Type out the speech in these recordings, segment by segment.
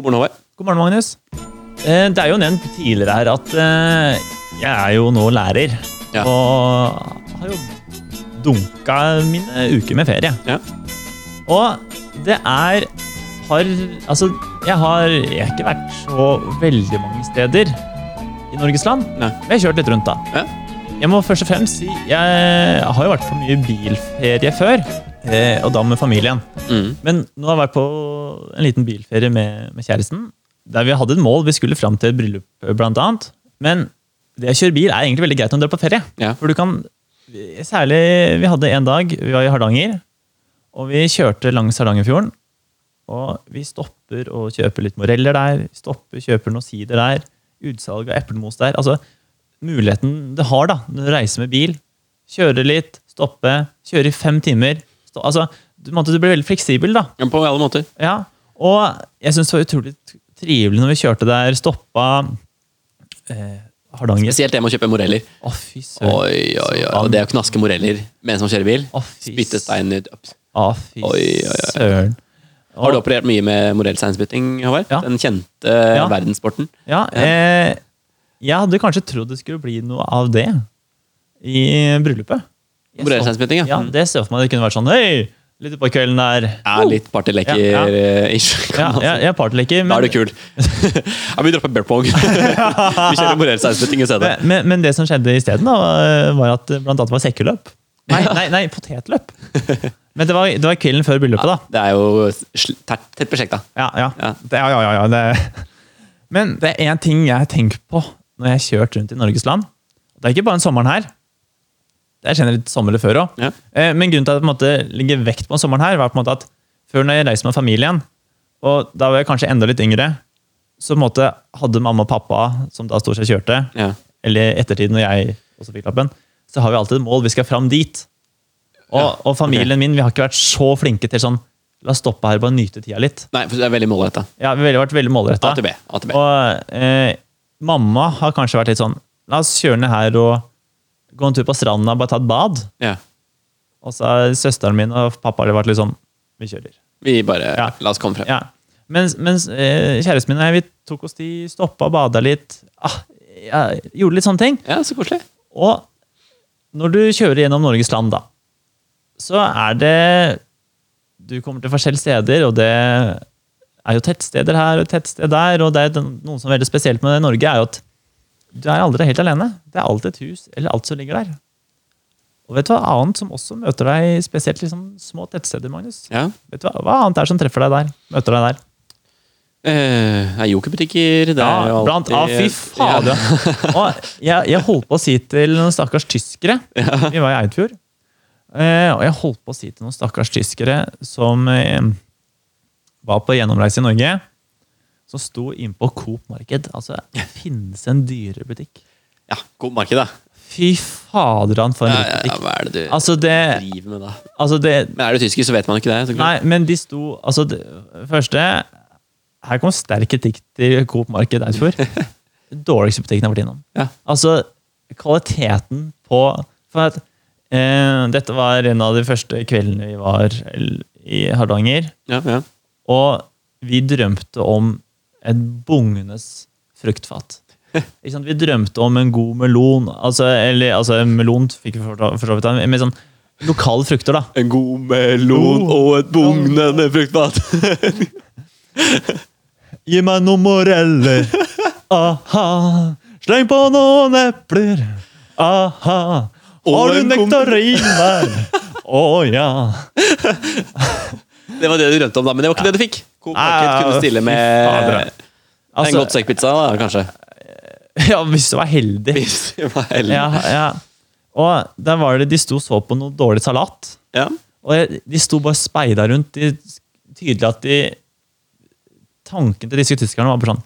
God morgen, Håvard. God morgen, Magnus. Eh, Det er jo nevnt tidligere her at eh, jeg er jo nå lærer. Ja. Og har jo dunka mine uker med ferie. Ja. Og det er har, Altså, jeg har, jeg har ikke vært så veldig mange steder i Norges land. Nei. Men jeg har kjørt litt rundt, da. Ja. Jeg må først og fremst si jeg har jo vært på mye bilferie før. Eh, Og da med familien. Mm. Men nå har jeg vært på en liten bilferie med, med kjæresten. Der vi hadde et mål. Vi skulle fram til et bryllup, blant annet. Men det å kjøre bil er egentlig veldig greit når du er på ferie. Ja. For du kan Særlig Vi hadde en dag, vi var i Hardanger, og vi kjørte langs Hardangerfjorden. Og vi stopper og kjøper litt moreller der. Stopper, kjøper noen sider der. Utsalg av eplemos der. Altså, muligheten det har da, når du reiser med bil. Kjøre litt, stoppe, kjøre i fem timer. Stå, altså, du, måtte, du ble veldig fleksibel, da. Ja, På alle måter. Ja, og jeg syns det var utrolig trivelig når vi kjørte der, stoppa eh, Hardanger. Spesielt det med å kjøpe moreller. Oh, fy søren. Oi, oi, oi. Det å knaske moreller mens man kjører bil. Oh, Spytte stein ut. Oh, fy Oi, oi, oi. søren. Har du operert mye med morellsteinspytting, Håvard? Ja. Den kjente Ja. verdenssporten. Ja, eh, jeg hadde kanskje trodd det skulle bli noe av det i bryllupet. Jeg ja. Ja, det ser for meg det kunne vært sånn Hei, litt på kvelden der. Ja, litt partyleker-ish. Ja, ja, ja, er partyleker, Da men, er du kul. ja, vi dropper bear pong. vi kjører morellsteinspytting i stedet. men, men, men det som skjedde isteden, var at blant annet var sekkeløp. Nei, nei, nei potetløp. Men det var, det var kvelden før bryllupet, da. Det er jo tett, prosjekt, da. Ja, ja. Ja. Det, ja, ja, ja, ja det. Men det er én ting jeg tenker på når jeg har kjørt rundt i Norges land. Det er ikke bare en sommeren her. Jeg kjenner litt sommer før òg. Ja. Men grunnen til at jeg på en måte legger vekt på sommeren her, var på en måte at før når jeg reiste med familien, og da var jeg kanskje enda litt yngre, så på en måte hadde mamma og pappa, som da stort sett kjørte, Ja. eller ettertid når jeg også fikk lappen, så har vi alltid et mål. Vi skal fram dit. Og, Ja, og familien min, vi har ikke vært så flinke til sånn La oss stoppe her og bare nyte tida litt. Nei, for det er veldig målretta. Ja, vi har vært veldig målretta. AtB. AtB. Og eh, mamma har kanskje vært litt sånn La oss kjøre ned her og gå en tur på stranda og bare ta et bad. Ja. Og så har søsteren min og pappa har vært litt sånn Vi kjører. Vi bare Ja. La oss komme frem. Ja. Mens, mens eh, kjæresten min og jeg vi tok oss tid, stoppa og bada litt. Ah, gjorde litt sånne ting. Ja, så koselig. Og når du kjører gjennom Norges land, da, så er det Du kommer til forskjellige steder, og det er jo tettsteder her og tettsted der. Og det er noe som er veldig spesielt med Norge, er jo at du er aldri helt alene. Det er alltid et hus eller alt som ligger der. Og vet du hva annet som også møter deg, spesielt liksom små tettsteder, Magnus? Ja. Vet du hva, hva annet er det som treffer deg der? Møter deg der? Eh, er jokerbutikker. Det er jo Ja, blant, alltid ah, fy fader. Ja. jeg, jeg holdt på å si til noen stakkars tyskere Vi var i Eidfjord. Eh, og jeg holdt på å si til noen stakkars tyskere som eh, var på gjennomreise i Norge, som sto inne på Coop Marked. Altså, det finnes en dyrere butikk. Ja, Coop marked, da. Fy fader, han for en Ja, ja, ja, hva er det du Altså, det, driver med, da? altså det Men er du tysker, så vet man ikke det. Nei, men de sto Altså, det første Her kom sterk kritikk til Coop Marked Eidsfjord. Dårligste butikken jeg har vært innom. Ja. Altså, kvaliteten på For at eh, dette var en av de første kveldene vi var i Hardanger. Ja, ja. Og vi drømte om et bungenes fruktfat. Vi drømte om en god melon. Altså, eller, altså en melon fikk vi for så vidt, med sånn lokale frukter, da. En god melon Oh. og et bugnende fruktfat. Gi meg noen moreller. Aha. Sleng på noen epler. Aha. Har du nektarin der? Å ja. det var det du drømte om, da, men det var ikke det du fikk. Coop Market kunne stille med en Altså, godt stekt-pizza, da, kanskje. ja, hvis du var heldig. Hvis du var heldig. Ja, ja. Og der var det, de sto og så på noe dårlig salat. Ja. Og de sto bare speida rundt. De, tydelig at de Tanken til disse tyskerne var bare sånn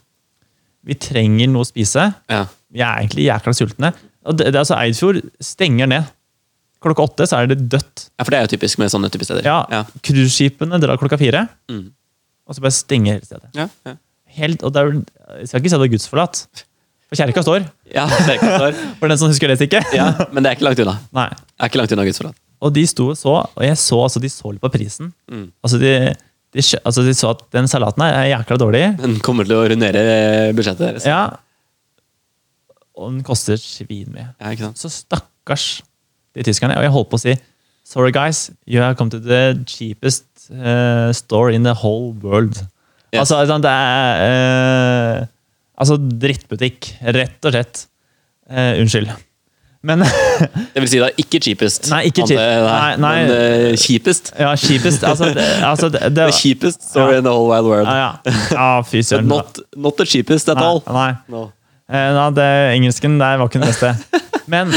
Vi trenger noe å spise. ja. Vi er egentlig jækla sultne. Og det, det er altså Eidfjord stenger ned. Klokka åtte så er det dødt. Ja, for det er jo typisk med sånne type steder. Ja, Ja. Cruiseskipene drar klokka fire, Mm. Og så bare stenger hele stedet. Ja, ja. Helt, og det er, jeg skal ikke si at det er gudsforlatt, for kjerka står. ja kjerka står. For den som husker det ikke. ja, men det er ikke langt unna. Nei. Det er ikke langt unna gudsforlatt. Og de sto og så, og jeg så altså, de så litt på prisen. Mm. Altså, de, de, altså de så at den salaten her er jækla dårlig. Den kommer til å rundere budsjettet deres. Ja. Og den koster svinmye. Ja. Så stakkars de tyskerne. Og jeg holdt på å si Sorry, guys. You have come to the cheapest uh, store in the whole world. Yes. Altså, det er uh, Altså drittbutikk, rett og slett. Uh, unnskyld. Men Det vil si da ikke cheapest. Nei, ikke cheap- nei, nei. Men uh, kjipest. ja, cheapest Altså, det, altså, det, det, The cheapest store Ja. in the whole wide world. ja, ja. ja, fy søren. not, not the cheapest at Nei, all. nei. No. Uh, nei, det, engelsken der var ikke den beste. Men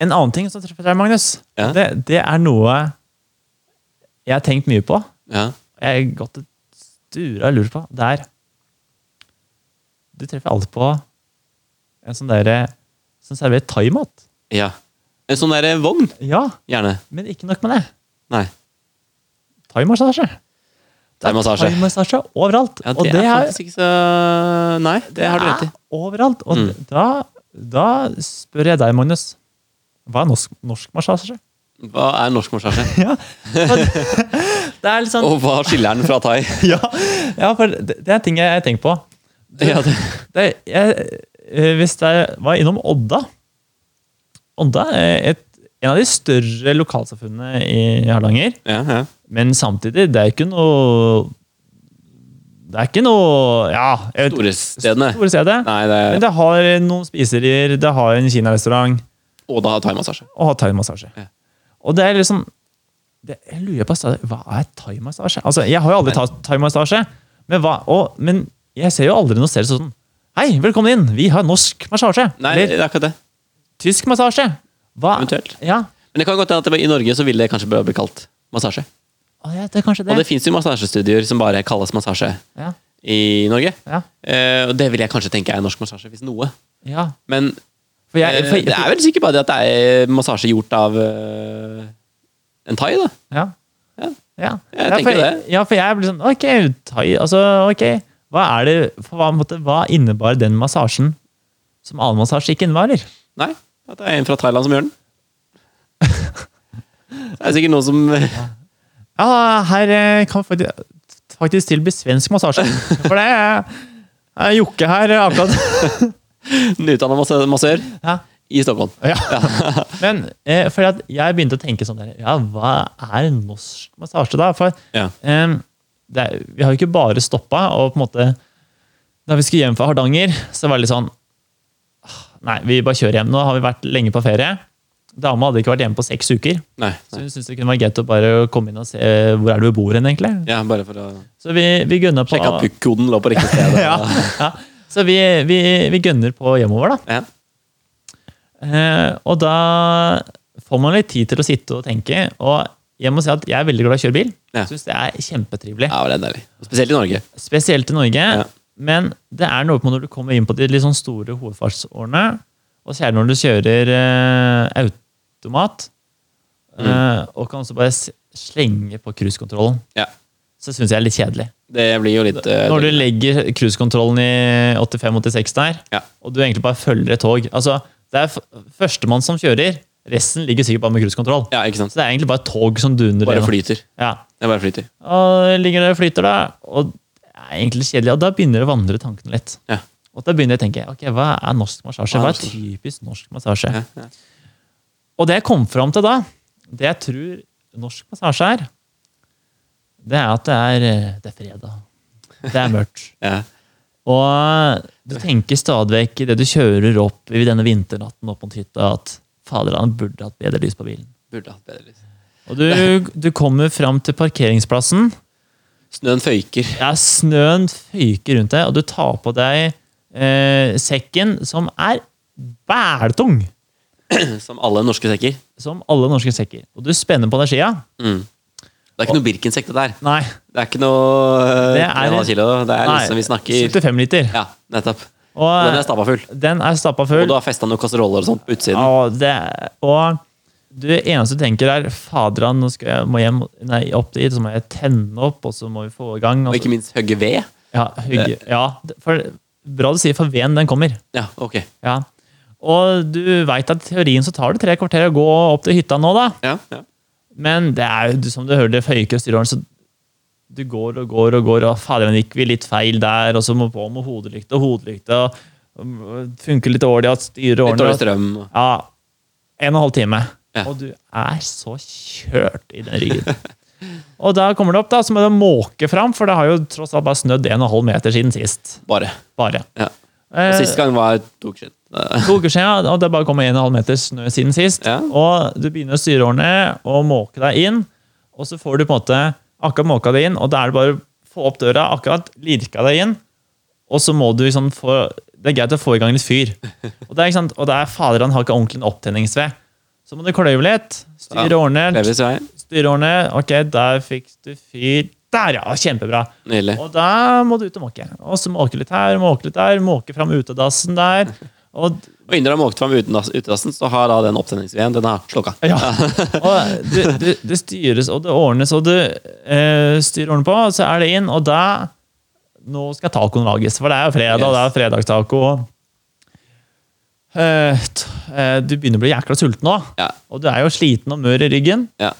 en annen ting som treffer deg, Magnus, Ja. det, det er noe jeg har tenkt mye på. Ja. Jeg har gått og stura og lurt på. Det er Du treffer alltid på en sånn derre som serverer thaimat. ja. En sånn der vogn, Ja, gjerne. men ikke nok med det. Nei. Thaimassasje. Det Thaimassasje. thai overalt. Ja, og det, det er faktisk ikke så Nei, det har du rett i. er overalt. Og Mm. da, da spør jeg deg, Magnus. Hva er norsk, norsk massasje? Hva er norsk massasje? Ja, det er litt sånn Og hva skiller den fra thai? ja, ja, for det, det er ting jeg, jeg tenker på. Ja, det, Det, jeg, eh, hvis jeg var innom Odda Odda er et, en av de større lokalsamfunnene i Hardanger. ja, ja. Men samtidig, det er ikke noe Det er ikke noe Ja. Storestedene. Store stedet. Nei, det Men det har noen spiserier, det har en kinarestaurant Og da thaimassasje. og ha thaimassasje. Ja. Og det er liksom det, Jeg lurer på hva er thaimassasje? Altså, jeg har jo aldri tatt thaimassasje, men, hva- og- men jeg ser jo aldri noe sted sånn Hei, velkommen inn! Vi har norsk massasje! Nei, Eller det er akkurat det. tysk massasje! Hva? Eventuelt. Ja. Men det kan godt hende at det, i Norge så vil det kanskje bli kalt massasje. Å, ja, det er kanskje det. Og det fins jo massasjestudioer som bare kalles massasje Ja, i Norge. ja, Eh, og det vil jeg kanskje tenke er norsk massasje, hvis noe. ja. Men For jeg, for, eh, det er vel sikkert bare det at det er massasje gjort av uh, en thai, da. Ja. Ja. Ja. Jeg ja, tenker for, det. Ja, for jeg blir sånn Ok, thai, altså, ok. Hva er det, for hva, måtte, hva innebar den massasjen som annen massasje ikke innebar? Nei, at det er en fra Thailand som gjør den. Det er sikkert noen som Ja, her kan kan faktisk, faktisk tilby svensk massasje. For det er, Jokke her eh, akkurat. Nyutdanna massør Ja. i Stockholm. ja. Men eh, jeg begynte å tenke sånn der, Ja, hva er norsk massasje, da? For Ja. eh, er, vi har jo ikke bare stoppa, og på en måte Da vi skulle hjem fra Hardanger, så var det litt sånn «Ah, Nei, vi bare kjører hjem. Nå har vi vært lenge på ferie. Dama hadde ikke vært hjemme på seks uker. Nei, Så hun syntes det kunne være greit å bare komme inn og se hvor er det vi bor hen, egentlig. Ja, bare for å Så vi, vi gunna på sjekke at PUK-koden lå på riktig sted. ja, ja. Så vi, vi, vi gønner på hjemover, da. Ja. Eh, og da får man litt tid til å sitte og tenke. Og jeg må si at jeg er veldig glad i å kjøre bil. Ja. Syns det er kjempetrivelig. ja, det er deilig. Spesielt i Norge. Spesielt i Norge. Ja. Men det er noe på når du kommer inn på de litt sånn store hovedfartsårene, og særlig når du kjører eh, automat, Mm. eh, og kan også bare slenge på cruisekontrollen, Ja. Så syns jeg er litt kjedelig. Det blir jo litt Uh, Når du legger cruisekontrollen i 85-86 der, Ja. og du egentlig bare følger et tog altså, Det er førstemann som kjører, resten ligger sikkert bare med cruisekontroll. Ja, ikke sant. Så det er egentlig bare et tog som duner Bare flyter. Ja. Det bare flyter. Og ligger der og flyter, da. Og det er egentlig kjedelig. Og da begynner det å vandre tankene litt. Ja. Og da begynner jeg å tenke ok, hva er norsk massasje? Hva er typisk norsk massasje? Ja, ja. Og det jeg kom fram til da, det jeg tror norsk massasje er, det er at det er, eh, det er fredag. Det er mørkt. Ja. Og du tenker stadig vekk idet du kjører opp i denne vinternatten opp mot hytta, at fader, han burde hatt bedre lys på bilen. Burde hatt bedre lys. Og du, du kommer fram til parkeringsplassen. Snøen føyker. Ja, snøen føyker rundt deg, og du tar på deg eh, sekken, som er bæltung! Som alle norske sekker. Som alle norske sekker. Og du spenner på deg skia. Mm. Det er ikke noe Birkensekk, det der. Nei. Det er ikke noe eh, Det er- kilo. Det er liksom vi snakker 75 liter. Ja, nettopp. Og Den er stappa full. den er stappa Og du har festa noen kasseroller og sånt på utsiden. Og det, og det eneste du tenker er Fader, nå skal jeg må hjem nei, opp dit, så må jeg tenne opp, og så må vi få i gang. Og Og ikke minst hogge ved. ja, hygge, ja, for, bra du sier, for veden den kommer. Ja, ok. Ja. Og du veit at i teorien så tar det tre kvarter å gå opp til hytta nå, da. Ja, ja. Men det er jo som du hører det føyker og styrer, så du går og går og går, og fader, gikk vi litt feil der, og så må på med hodelykte og hodelykte. og Funker litt dårlig at styrer Litt dårlig strøm. Ja, en og en halv time. Ja. Og du er så kjørt i den ryggen. og da kommer det opp, da, så må du måke fram, for det har jo tross alt bare snødd en og en halv meter siden sist. Bare. Bare. Ja. Eh, Og Sist gang var to uker siden. To uker siden, og det bare kommer en og en halv meter snø siden sist. Ja. Og du begynner å styre årene og måke deg inn, og så får du på en måte akkurat måka deg inn, og da er det bare å få opp døra, akkurat lirka deg inn, og så må du liksom få Det er greit å få i gang litt fyr. Og det er, ikke sant? Og det er fader, han har ikke ordentlig en opptenningsved. Så må du kløyve litt, styre årene, styre årene. Ok, der fikk du fyr. Der, ja! Kjempebra. Nydelig. Og da må du ut og måke. Og så måke litt her, måke litt der, måke fram utedassen der. Og Og innen du har måkt fram utedass- utedassen, så har da den opptenningsveden den har slukka. Ja. Og det, det, det styres og det ordnes, og du eh, styrer ordene på, så er det inn, og da Nå skal tacoen lages, for det er jo fredag, og det er fredagstaco. Eh, eh, du begynner å bli jækla sulten nå, Ja. og du er jo sliten og mør i ryggen. Ja.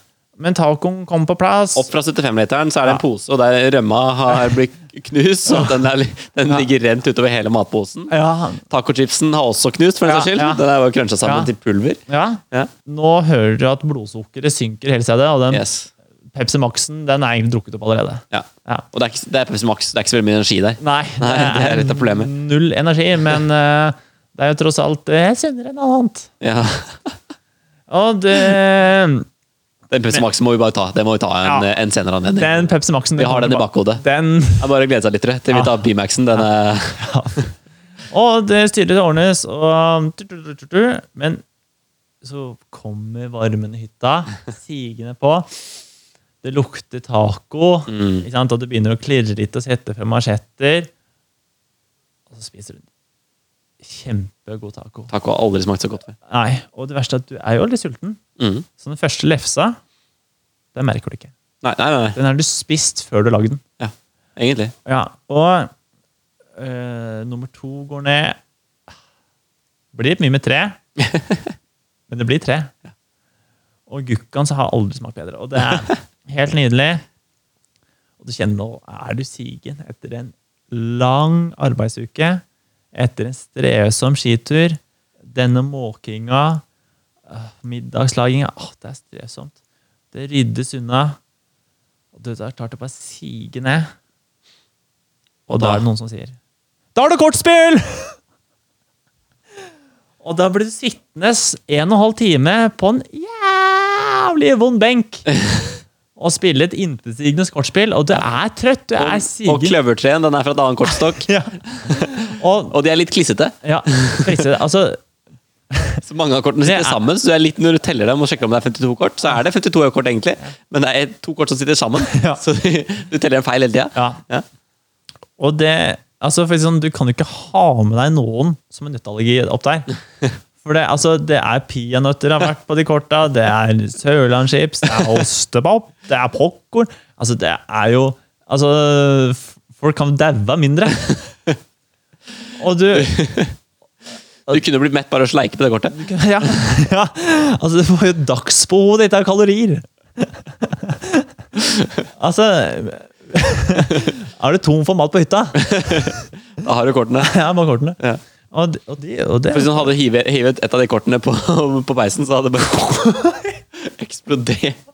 Men tacoen kom på plass. Opp fra 75-literen så er det en pose, og der rømma har blitt knust. Og den, er, den ligger rent utover hele matposen. Ja, Tacochipsen har også knust, for den Ja, saks skyld. ja. Den er jo cruncha sammen til pulver. ja. Ja. Nå hører du at blodsukkeret synker hele stedet, og den Yes. Pepsi Max-en den er egentlig drukket opp allerede. Ja. Ja. Og det er, ikke, det er Pepsi Max, det er ikke så veldig mye energi der. Nei, Nei, det er litt av problemet. null energi, men uh, det er jo tross alt uh, sunnere enn annet. Ja. Og det, Den Pepsi Max må vi bare ta. Det må vi ta en, Ja. en senere anledning. den Pepsi Max-en Vi har den i bakhodet. Den, Jeg bare gleder glede seg litt til vi tar B-Maxen. Den er og det styrer og ordnes, og. Men så kommer varmen i hytta, sigende på. Det lukter taco, Mm. og du begynner å klirre litt og sette frem marsjetter. Og så spiser du kjempegod taco. Taco har aldri smakt så godt før. Nei, og det verste er at du er jo aldri sulten. Mm. Så den første lefsa, den merker du ikke. Nei, nei, nei. Den har du spist før du lagde den. Ja, egentlig. Ja, og øh, nummer to går ned. Blir mye med tre, men det blir tre. Og gukkaen så har aldri smakt bedre. Og det er helt nydelig. Og du kjenner nå er du sigen etter en lang arbeidsuke. Etter en strevsom skitur. Denne måkinga, øh, middagslaginga Åh, det er strevsomt. Det ryddes unna. Og du er klart å bare sige ned. Og da Da- er det noen som sier Da er det kortspill! Og da blir du sittende en og en halv time på en jævlig vond benk og spille et intetsigende kortspill, og du er trøtt, du er Og kløvertreen, den er fra et annet kortstokk. Ja. Og, Og de er litt klissete. ja, klissete. altså, Så mange av kortene sitter er- sammen. Så litt, når du teller dem og sjekker om det er 52 kort, så er det 52 kort egentlig. Men det er to kort som sitter sammen. Ja. Så du, du teller dem feil hele tida. ja. Ja. Og det, altså for sånn, Du kan jo ikke ha med deg noen som har nøtteallergi opp der. For det, altså, det er peanøtter har vært på de korta, det er sørlandschips, det er ostepop, det er popkorn. Altså, det er jo Altså, folk kan daue mindre. Og du Du kunne blitt mett bare å sleike på det kortet. Ja, ja altså, du får jo dagsbehovet ditt av kalorier. Altså Er du tom for mat på hytta? Da har du kortene. Ja, bare kortene. Ja. Og, de- og, de, og det For Hvis hun hadde hivet, hivet et av de kortene på, på peisen, så hadde det bare eksplodert.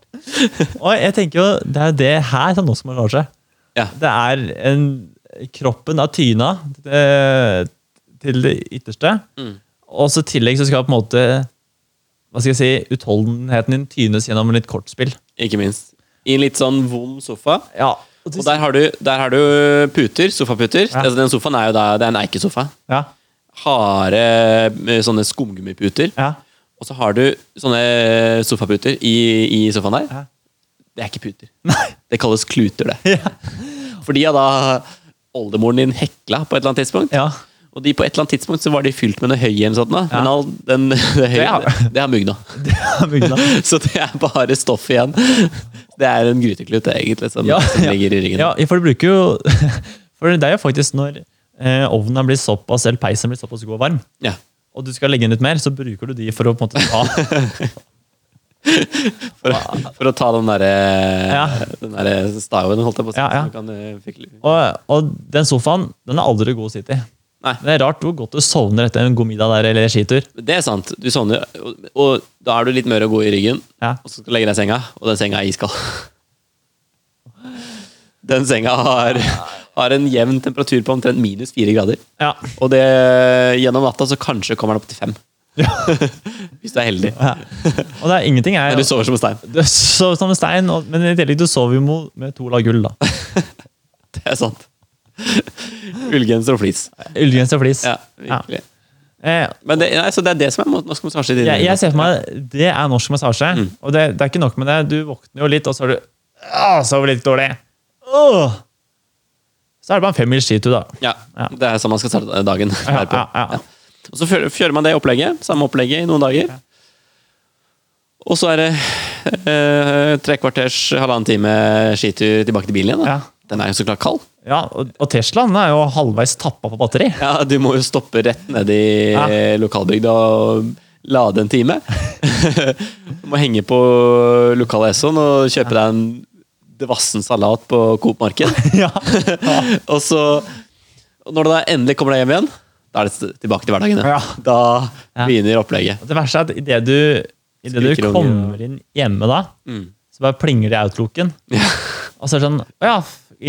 Og jeg tenker jo, det er jo det her som skal man klare seg. Ja. Det er en, kroppen av tyna det, til det ytterste. Mm. Og så i tillegg så skal på en måte hva skal jeg si, utholdenheten din tynes gjennom litt kortspill. Ikke minst. I en litt sånn vond sofa. Ja, og Og der har du, der har du puter, sofaputer. Ja. Altså, den sofaen er jo da, det er en eikesofa. ja, Harde eh, sånne skumgummiputer. ja. Og så har du sånne sofaputer i, i sofaen der. Ja. Det er ikke puter. Nei. Det kalles kluter, det. Ja. For de har da oldemoren din hekla på et eller annet tidspunkt. ja. Og de på et eller annet tidspunkt så var de fylt med noe høy eller sånt. Da. Ja. Men all den, det høy, Det det, er mugna. Det er mugna. Så det er bare stoff igjen. Det er en gryteklut egentlig som, Ja, som ja. ligger i ryggen. Ja, for jo For det er jo faktisk når eh, ovnen blitt såpass, eller peisen blir såpass god og varm, Ja. og du skal legge inn litt mer, så bruker du de for å på en måte ta For, for å ta den derre Ja. Den der staven, holdt jeg på å si. Ja, ja. kan, eh, Og, og den sofaen den er aldri god å sitte i. Nei. Det er rart hvor godt du sovner etter en god middag der eller skitur. Det er sant. Du sovner, og, og da er du litt mør og god i ryggen, Ja. og så skal du legge deg i senga, og den senga er iskald. Den senga har, har en jevn temperatur på omtrent minus fire grader. Ja. Og det, gjennom natta så kanskje kommer den opp til fem. Hvis du er heldig. ja. Og det er ingenting jeg, Men du sover som en stein. Du sover som en stein, og, men i tillegg du sover jo med to lag gull, da. Det er sant. Ullgenser og flis. Ullgenser og flis. Ja, virkelig. Eh, Men det, nei, så det er det som er norsk massasje? jeg, jeg ser for meg det er norsk massasje. Mm. Og det, det er ikke nok med det. Du våkner jo litt, og så er du ah, sover litt dårlig. Åh! Så er det bare en femmils skitur, da. Ja, Ja. det er sånn man skal starte dagen. Ja, der ja, ja. Og så kjører kjører man det opplegget, samme opplegget i noen dager. Og så er det eh, tre kvarters, halvannen time skitur tilbake til bilen igjen. Den er jo så klart kald. Ja, og, Teslaen er jo halvveis tappa på batteri. Ja, Du må jo stoppe rett nede i Ja. lokalbygda og lade en time. du må henge på lokale Esson og kjøpe deg en dvassen salat på Coop Marked. ja. og så, når du da endelig kommer deg hjem igjen, da er det tilbake til hverdagen. Ja. Da Ja. begynner opplegget. Det verste er at idet du, i det du kommer inn hjemme da, Mm. så bare plinger det i outlooken. Og så er det sånn Å ja,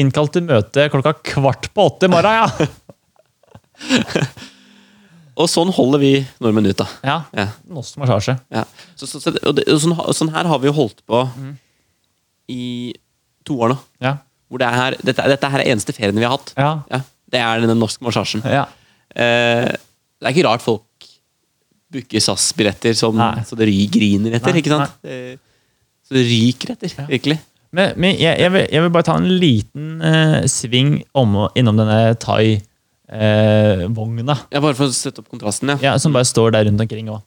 innkalt til møte klokka kvart på åtte i morgen, ja! Og sånn holder vi nordmenn ut, da. Ja, Ja. Norsk massasje. Ja. Så, så, så, og og sånn, og sånn her har vi jo holdt på i to år nå. Ja. Hvor det er, dette, dette her er eneste ferien vi har hatt. Ja. Ja, det er denne norske massasjen. ja. Eh, det er ikke rart folk booker SAS-billetter som Nei. så det griner etter. Nei, ikke sant? Eh, så det ryker etter, virkelig. Men, men jeg, jeg, vil, jeg vil bare ta en liten eh, sving om, innom denne Thai-vogna. Ja, bare for å sette opp kontrasten, ja. ja, som bare står der rundt omkring òg.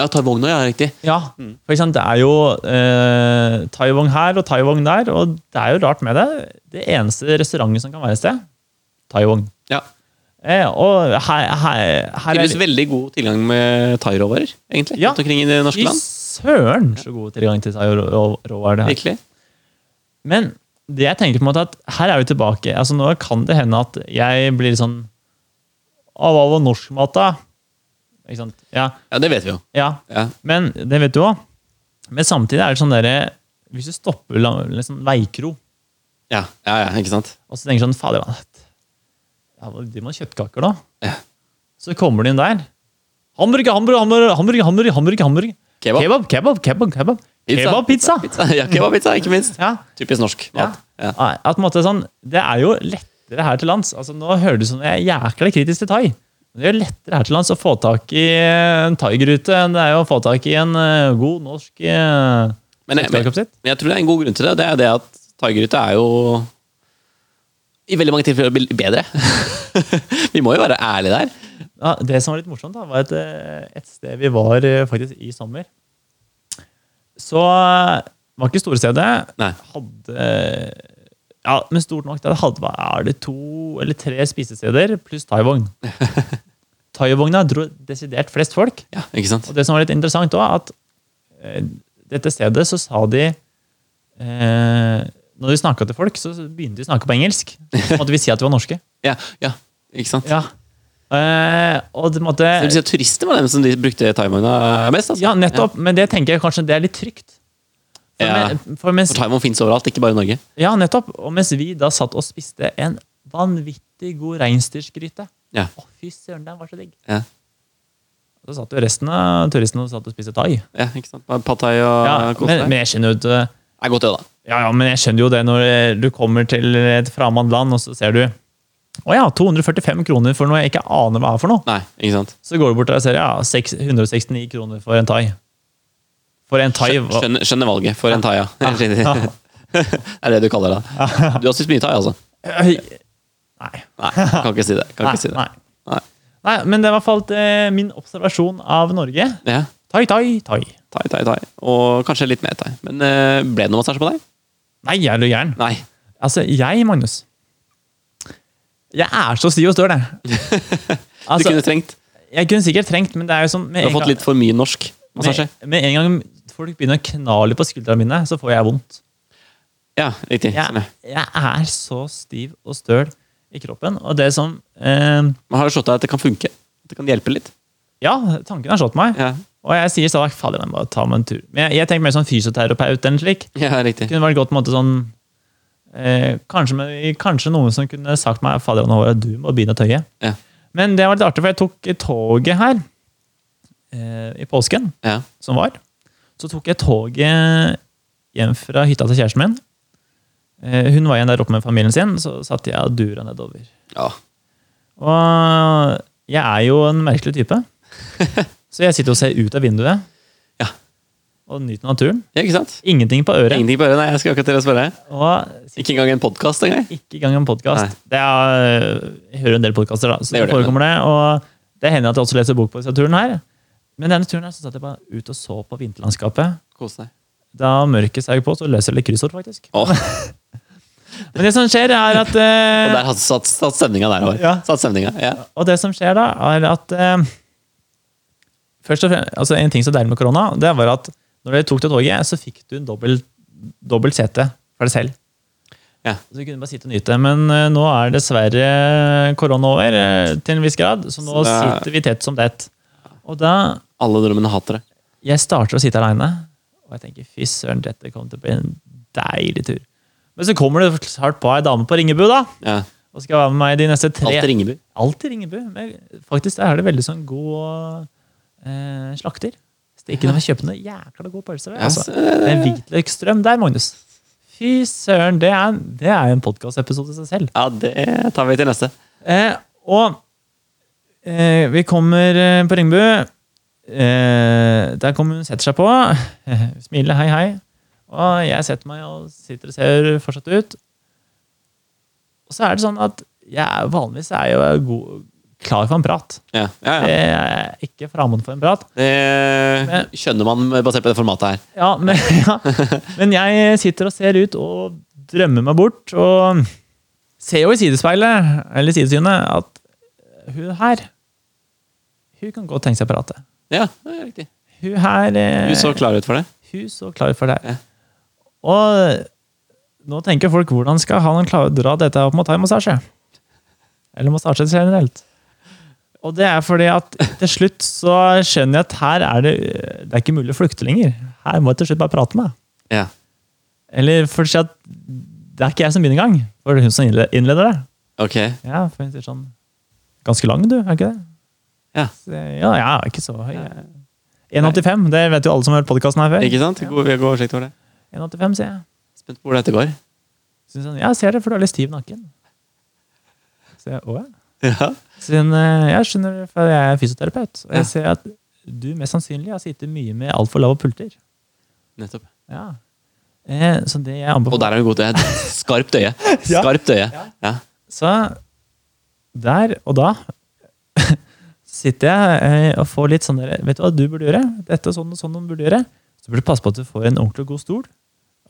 Ja, Taiwong nå, ja, riktig. Ja, for eksempel, det er jo eh, Thai-vogn her og Thai-vogn der, og det er jo rart med det. Det eneste restauranten som kan være et sted, Thai-vogn. Ja. Eh, og her, her, her er veldig god tilgang med thairåvarer, egentlig. Ja. Omkring i det norske land. søren så god tilgang til thai-råvarer det her. Virkelig. Men det jeg tenker på en måte at her er vi tilbake. altså Nå kan det hende at jeg blir sånn av hva var norsk mat, da? Ikke sant? Ja. Ja, det vet vi jo. ja. Ja. Men det vet du òg. Men samtidig er det sånn derre Hvis du stopper liksom veikro, Ja, ja, ja, ikke sant? og så tenker du sånn Fader, ja, de må ha kjøttkaker, da. Ja. Så kommer de inn der. Hamburger, hamburger, hamburger, hamburger, hamburger, hamburger, hamburger. Kebab. kebab, kebab, kebab. kebab. Kebab, pizza. pizza. Ja, kebabpizza, ikke minst. Ja. Typisk norsk mat. Ja. At måte sånn, Det er jo lettere her til lands. Altså, nå hører du som Jeg er jækla kritisk til thai. Men det er lettere her til lands å få tak i en thaigrute enn det er å få tak i en eh, god norsk uh, Men, jeg, men, men jeg tror det er en god grunn til det. Det er det at thaigrute er jo i veldig mange tilfeller bedre. vi må jo være ærlige der. Ja, det som var litt morsomt, da, var eh, et sted vi var eh, faktisk i sommer. Så eh, var ikke store stedet. Nei. Hadde Ja, men stort nok. Det hadde, er det to eller tre spisesteder pluss thaivogn. Thaivogna dro desidert flest folk. Ja, ikke sant? Og det som var litt interessant også, at eh, dette stedet så sa de eh, Når de snakka til folk, så begynte de å snakke på engelsk. Så måtte vi si at de var norske. Ja, ja, ikke sant? Ja. Eh, og det måtte Det vil si at turister var dem som de brukte thaivogna mest? Altså. Ja, nettopp. Men det tenker jeg kanskje det er litt trygt. For, Ja. for mens, For Taimon fins overalt, ikke bare i Norge. ja, nettopp. Og mens vi da satt og spiste en vanvittig god reinsdyrgryte Ja. Å, fy søren, den var så digg. Ja, Så satt jo resten av turistene og satt og spiste thai. ja ikke sant? Pad thai og Ja, men, men jeg skjønner jo ikke Det er godt, det, da. Ja, ja, men jeg skjønner jo det når eh, du kommer til et fremmed land, og så ser du Å ja, 245 kroner for noe jeg ikke aner hva er for noe. Nei, ikke sant? Så går du bort der og ser ja, 6 169 kroner for en thai. For en thai Skjønner, skjønner valget for en thai, ja. Det er det du kaller det. Du har spist mye thai, altså? Nei. Nei, kan ikke si det. Kan ikke si det. nei. Nei. nei, men det var i hvert fall eh, min observasjon av Norge. Ja, Thai, thai, thai. thai, thai, thai. Og kanskje litt mer thai. Men eh, ble det noe massasje på deg? Nei, jeg er du gæren. Nei. Altså, jeg, Magnus Jeg er så stiv og støl, jeg. Du Altså, kunne trengt jeg kunne sikkert trengt, men det er jo sånn Du har fått litt for mye norsk massasje. Med, med en gang folk begynner å kna litt på skuldrene mine, så får jeg vondt. Ja, riktig. Jeg, jeg er så stiv og støl i kroppen. Og det som eh, Man har jo slått deg at det kan funke. At det kan hjelpe litt. Ja, tanken har slått meg. Ja, Og jeg sier sånn Fader, jeg må ta meg en tur. Men jeg, jeg tenker mer sånn fysioterapeut eller slik. ja riktig. Det kunne vært godt på en måte sånn eh, kanskje, med, kanskje noen som kunne sagt meg Fader, nå var du må begynne å tøye. Ja. Men det var litt artig, for jeg tok toget her eh, i påsken, Ja. som var. Så tok jeg toget hjem fra hytta til kjæresten min. Eh, hun var igjen der oppe med familien sin, så satt jeg og dura nedover. ja. Og jeg er jo en merkelig type. Så jeg sitter og ser ut av vinduet Ja. og nyter naturen. ja, ikke sant? Ingenting på øret. Ingenting på øret. Nei, jeg skal akkurat til å spørre. Og Ikke engang en podkast engang. ikke engang en podkast. Jeg hører en del podkaster, da. Så Det det forekommer det. Og det hender at jeg også leser bok på disse turen her. Men denne turen her så satt jeg bare ut og så på vinterlandskapet. Kos deg. Da mørket seg på, så løser jeg litt kryssord, faktisk. Oh. Men det som skjer, er at og eh, der har satt, satt stemninga der òg. Ja. Satt stemninga. Ja. Og det som skjer da, er at eh, Først og fremst, altså En ting som er med korona, det var at når dere tok det toget, så fikk du en dobbelt, dobbelt sete for deg selv. Ja. Så du kunne bare sitte og nyte. Men eh, nå er dessverre korona over eh, til en viss grad, så nå Så det er- sitter vi tett som tett. Og da Alle drømmene hater det. Jeg starter å sitte aleine, og jeg tenker fy søren, dette kommer til å bli en deilig tur. Men så kommer det snart på ei dame på Ringebu, da. Ja. Og skal være med meg de neste tre Alt Ringebu. Alltid Ringebu. Men faktisk der er det veldig sånn god eh, slakter. Stikker ned og kjøper noe jækla god pølse. Ja, Altså. så- En hvitløksstrøm der, Magnus. Fy søren, det er, det er en podkastepisode i seg selv. Ja, det tar vi til neste. Eh, og eh, vi kommer eh, på Ringbu. Eh, der kommer hun setter seg på. Smiler, hei, hei. Og jeg setter meg og sitter og ser fortsatt ut. Og så er det sånn at jeg vanligvis er jeg jo god, klar for en prat. Ja, ja, ja. Jeg er ikke fremmed for en prat. Det skjønner man basert på det formatet her. Ja, men, ja. men jeg sitter og ser ut og drømmer meg bort. Og ser jo i sidespeilet, eller sidesynet, at hun her Hun kan godt tenke seg å prate. Ja, det er riktig. Hun her eh, Hun så klar ut for det. Hun så klar ut for det. Ja. Og nå tenker folk hvordan skal han klare å dra dette opp mot thaimassasje? Eller massasje generelt. Og det er fordi at til slutt så skjønner jeg at her er det Det er ikke mulig å flykte lenger. Her må jeg til slutt bare prate med. Ja. Eller for å si at det er ikke jeg som begynner engang. For det er hun som innleder det. Ok. Ja, for hun sier sånn Ganske lang, du, er ikke det? Ja. Ja, jeg er ikke så høy. jeg. 1,85. Det vet jo alle som har hørt podkasten her før. Ikke sant? God, vi har god oversikt over det. 1,85, sier jeg. Spent på hvor dette går. Hun sånn, ja, ser det, for du har litt stiv nakken. Så jeg, å ja. Ja. Så eh, jeg skjønner, for jeg er fysioterapeut. Og Ja. jeg ser at du mest sannsynlig har sittet mye med altfor lave pulter. Nettopp. Ja. Eh, så det jeg Og der er du god til det. Skarpt øye. Ja. Skarpt øye. Ja. Så der og da sitter jeg eh, og får litt sånn Vet du hva du burde gjøre? Dette og sånn og sånn burde gjøre. Så burde du passe på at du får en ordentlig god stol.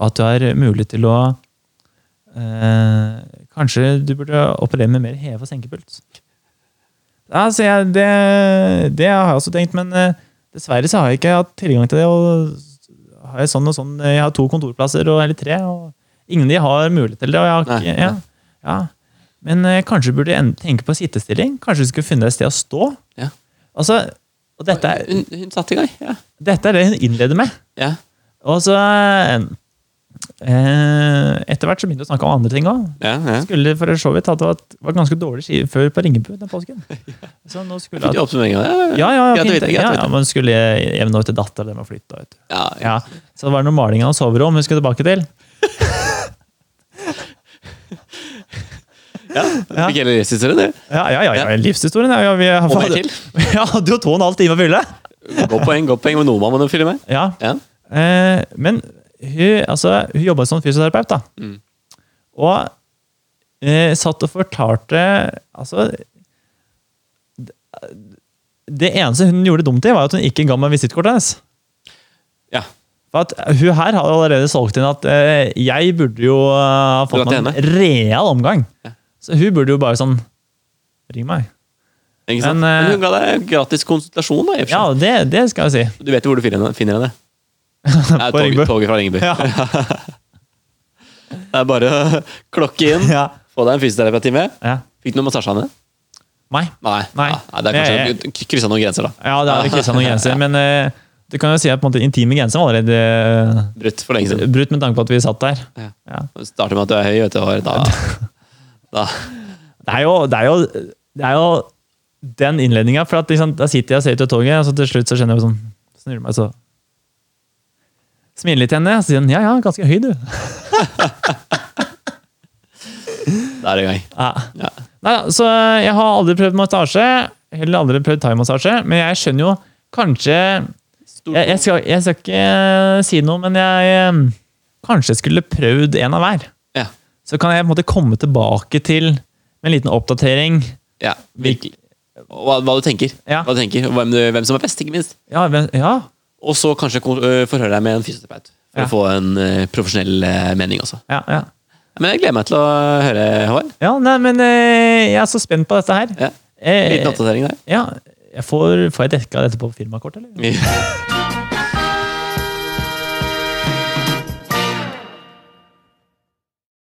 Og at du har mulighet til å eh, Kanskje du burde operere med mer heve- og senkepuls. Ja, jeg, det, det har jeg også tenkt, men eh, dessverre så har jeg ikke hatt tilgang til det. og har jeg sånn og sånn, Jeg har to kontorplasser, og, eller tre, og ingen av de har mulighet til det. og jeg har ikke, ja, ja. Men eh, kanskje burde jeg en- tenke på sittestilling? Kanskje du skulle funnet et sted å stå? Ja. Altså, og dette er, Hun, hun satte i gang. Ja. dette er det hun innleder med. ja. Og så eh, Etter hvert så begynte hun å snakke om andre ting òg. ja, ja. Skulle for så vidt hatt det var- var ganske dårlig ski før på Ringebu den påsken. Så nå skulle Fikk du oppsummeringen? Ja, ja, ja, fint. ja, ja, men skulle hjem nå til datter, det må flytte. Ja, ja. Ja. Så det var noe maling av soverom hun skulle tilbake til. ja. Fikk hele livshistorien, du. Ja, ja, ja, ja. livshistorien. Ja, vi, til. Ja, hadde jo to og en halv time å fylle. Godt poeng, godt poeng. Men noe må jo fylle med. Ja. Ja. Eh, men hun, altså, hun jobba som fysioterapeut, da. Mm. Og eh, satt og fortalte Altså det, eneste hun gjorde dumt i, var at hun ikke ga meg visittkortet hennes. Ja. For at Hun her har allerede solgt inn at eh, jeg burde jo eh, ha fått meg en real omgang. Ja. Så hun burde jo bare sånn Ring meg. Ikke sant? Men, eh, Men hun ga deg gratis konsultasjon, da. Ja, det, det skal jeg si. Du vet jo hvor du finner henne. Finner henne. Nei, På Ringebu. toget fra Ringebu. Ja. Det er bare å klokke inn, Ja. få deg en fysioterapitime. ja. Fikk du noe massasje av henne? Nei. Nei. Nei. Ja, det er kanskje kryssa noen grenser, da. Ja, det har kryssa noen grenser, men uh, du kan jo si at på en måte intime grenser var allerede eh, Brutt for lenge siden. brutt med tanke på at vi satt der. Ja. Ja. Starter med at du er høy, vet du. og Da, da. Det er jo, det er jo, det er jo den innledninga, for at, liksom, da sitter jeg og ser ut av toget, og så til slutt så kjenner jeg sånn Snur meg, så Smiler litt til henne, og så sier hun ja, ja, ganske høy, du. Da er det i gang. Ja. Ja. Nei, så jeg har aldri prøvd massasje, heller aldri prøvd thaimassasje, men jeg skjønner jo kanskje jeg, jeg, skal, jeg skal ikke si noe, men jeg eh, kanskje skulle prøvd en av hver. Så kan jeg på en måte komme tilbake til med en liten oppdatering. ja. Virkelig. Hva, hva du tenker. Ja. Hva du tenker hvem, du, hvem som er best, ikke minst. Ja, hvem, ja, Og så kanskje øh, forhøre deg med en fysioterapeut. For Ja. å få en uh, profesjonell uh, mening også. ja, ja. Men jeg gleder meg til å høre, Håvard. ja nei, men uh, jeg er så spent på dette her. Ja. Eh, Liten oppdatering der. ja, jeg får, får jeg dekka dette på firmakort, eller?